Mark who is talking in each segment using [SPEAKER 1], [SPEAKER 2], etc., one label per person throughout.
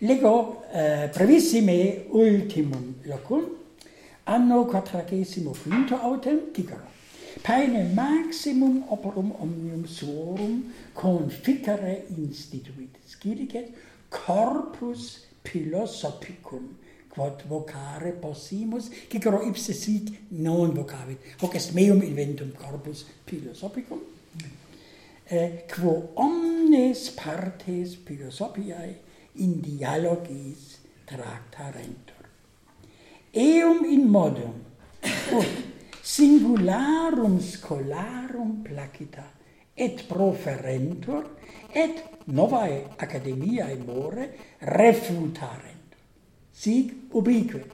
[SPEAKER 1] Lego eh, brevissime ultimum locum, anno quadragesimo quinto autem digero. Paene maximum operum omnium suorum conficere instituit scilicet corpus philosophicum, quod vocare possimus, cicero ipse sit non vocavit, hoc est meum inventum corpus philosophicum, eh, quo omnes partes philosophiae in dialogis tractarentur. Eum in modum, ut singularum scholarum placita, et proferentur, et novae academiae more refutarentur. Sig ubique,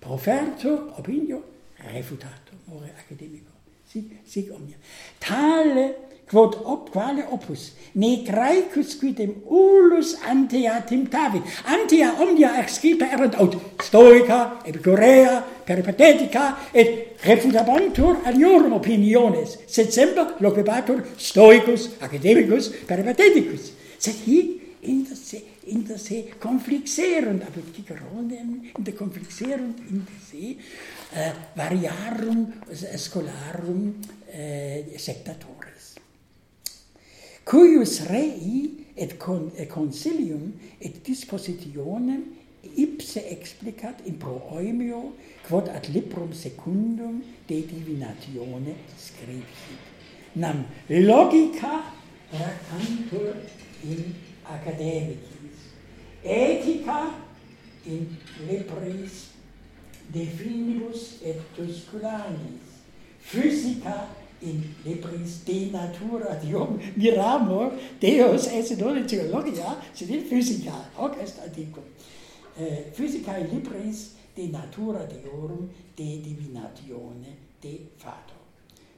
[SPEAKER 1] proferto opinio refutato more academico. Sig, sig omnia. Tale quod op quale opus ne graecus quidem ulus antea timtavi antea omnia ex erant aut stoica epicurea peripatetica et refutabantur aliorum opiniones sed semper loquebatur stoicus academicus peripateticus. Sed hic in der se in der se conflixerunt aber die Geronen in der conflixerunt in der se uh, variarum eh, scholarum uh, eh, sectatoris cuius rei et con et consilium et dispositionem ipse explicat in proemio quod ad librum secundum de divinatione scripsit. Nam logica racantur in academicis ethica in libris de finibus et tusculanis physica in libris de natura dium miramur deus est non theologia sed in physica hoc est antiquum eh, physicae libris de natura deorum de divinatione de fato.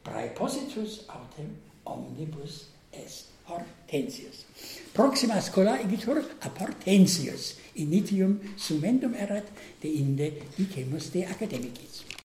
[SPEAKER 1] Praepositus autem omnibus est Hortensius. Proxima scola igitur ab Hortensius initium summendum erat de inde dicemus de academicis.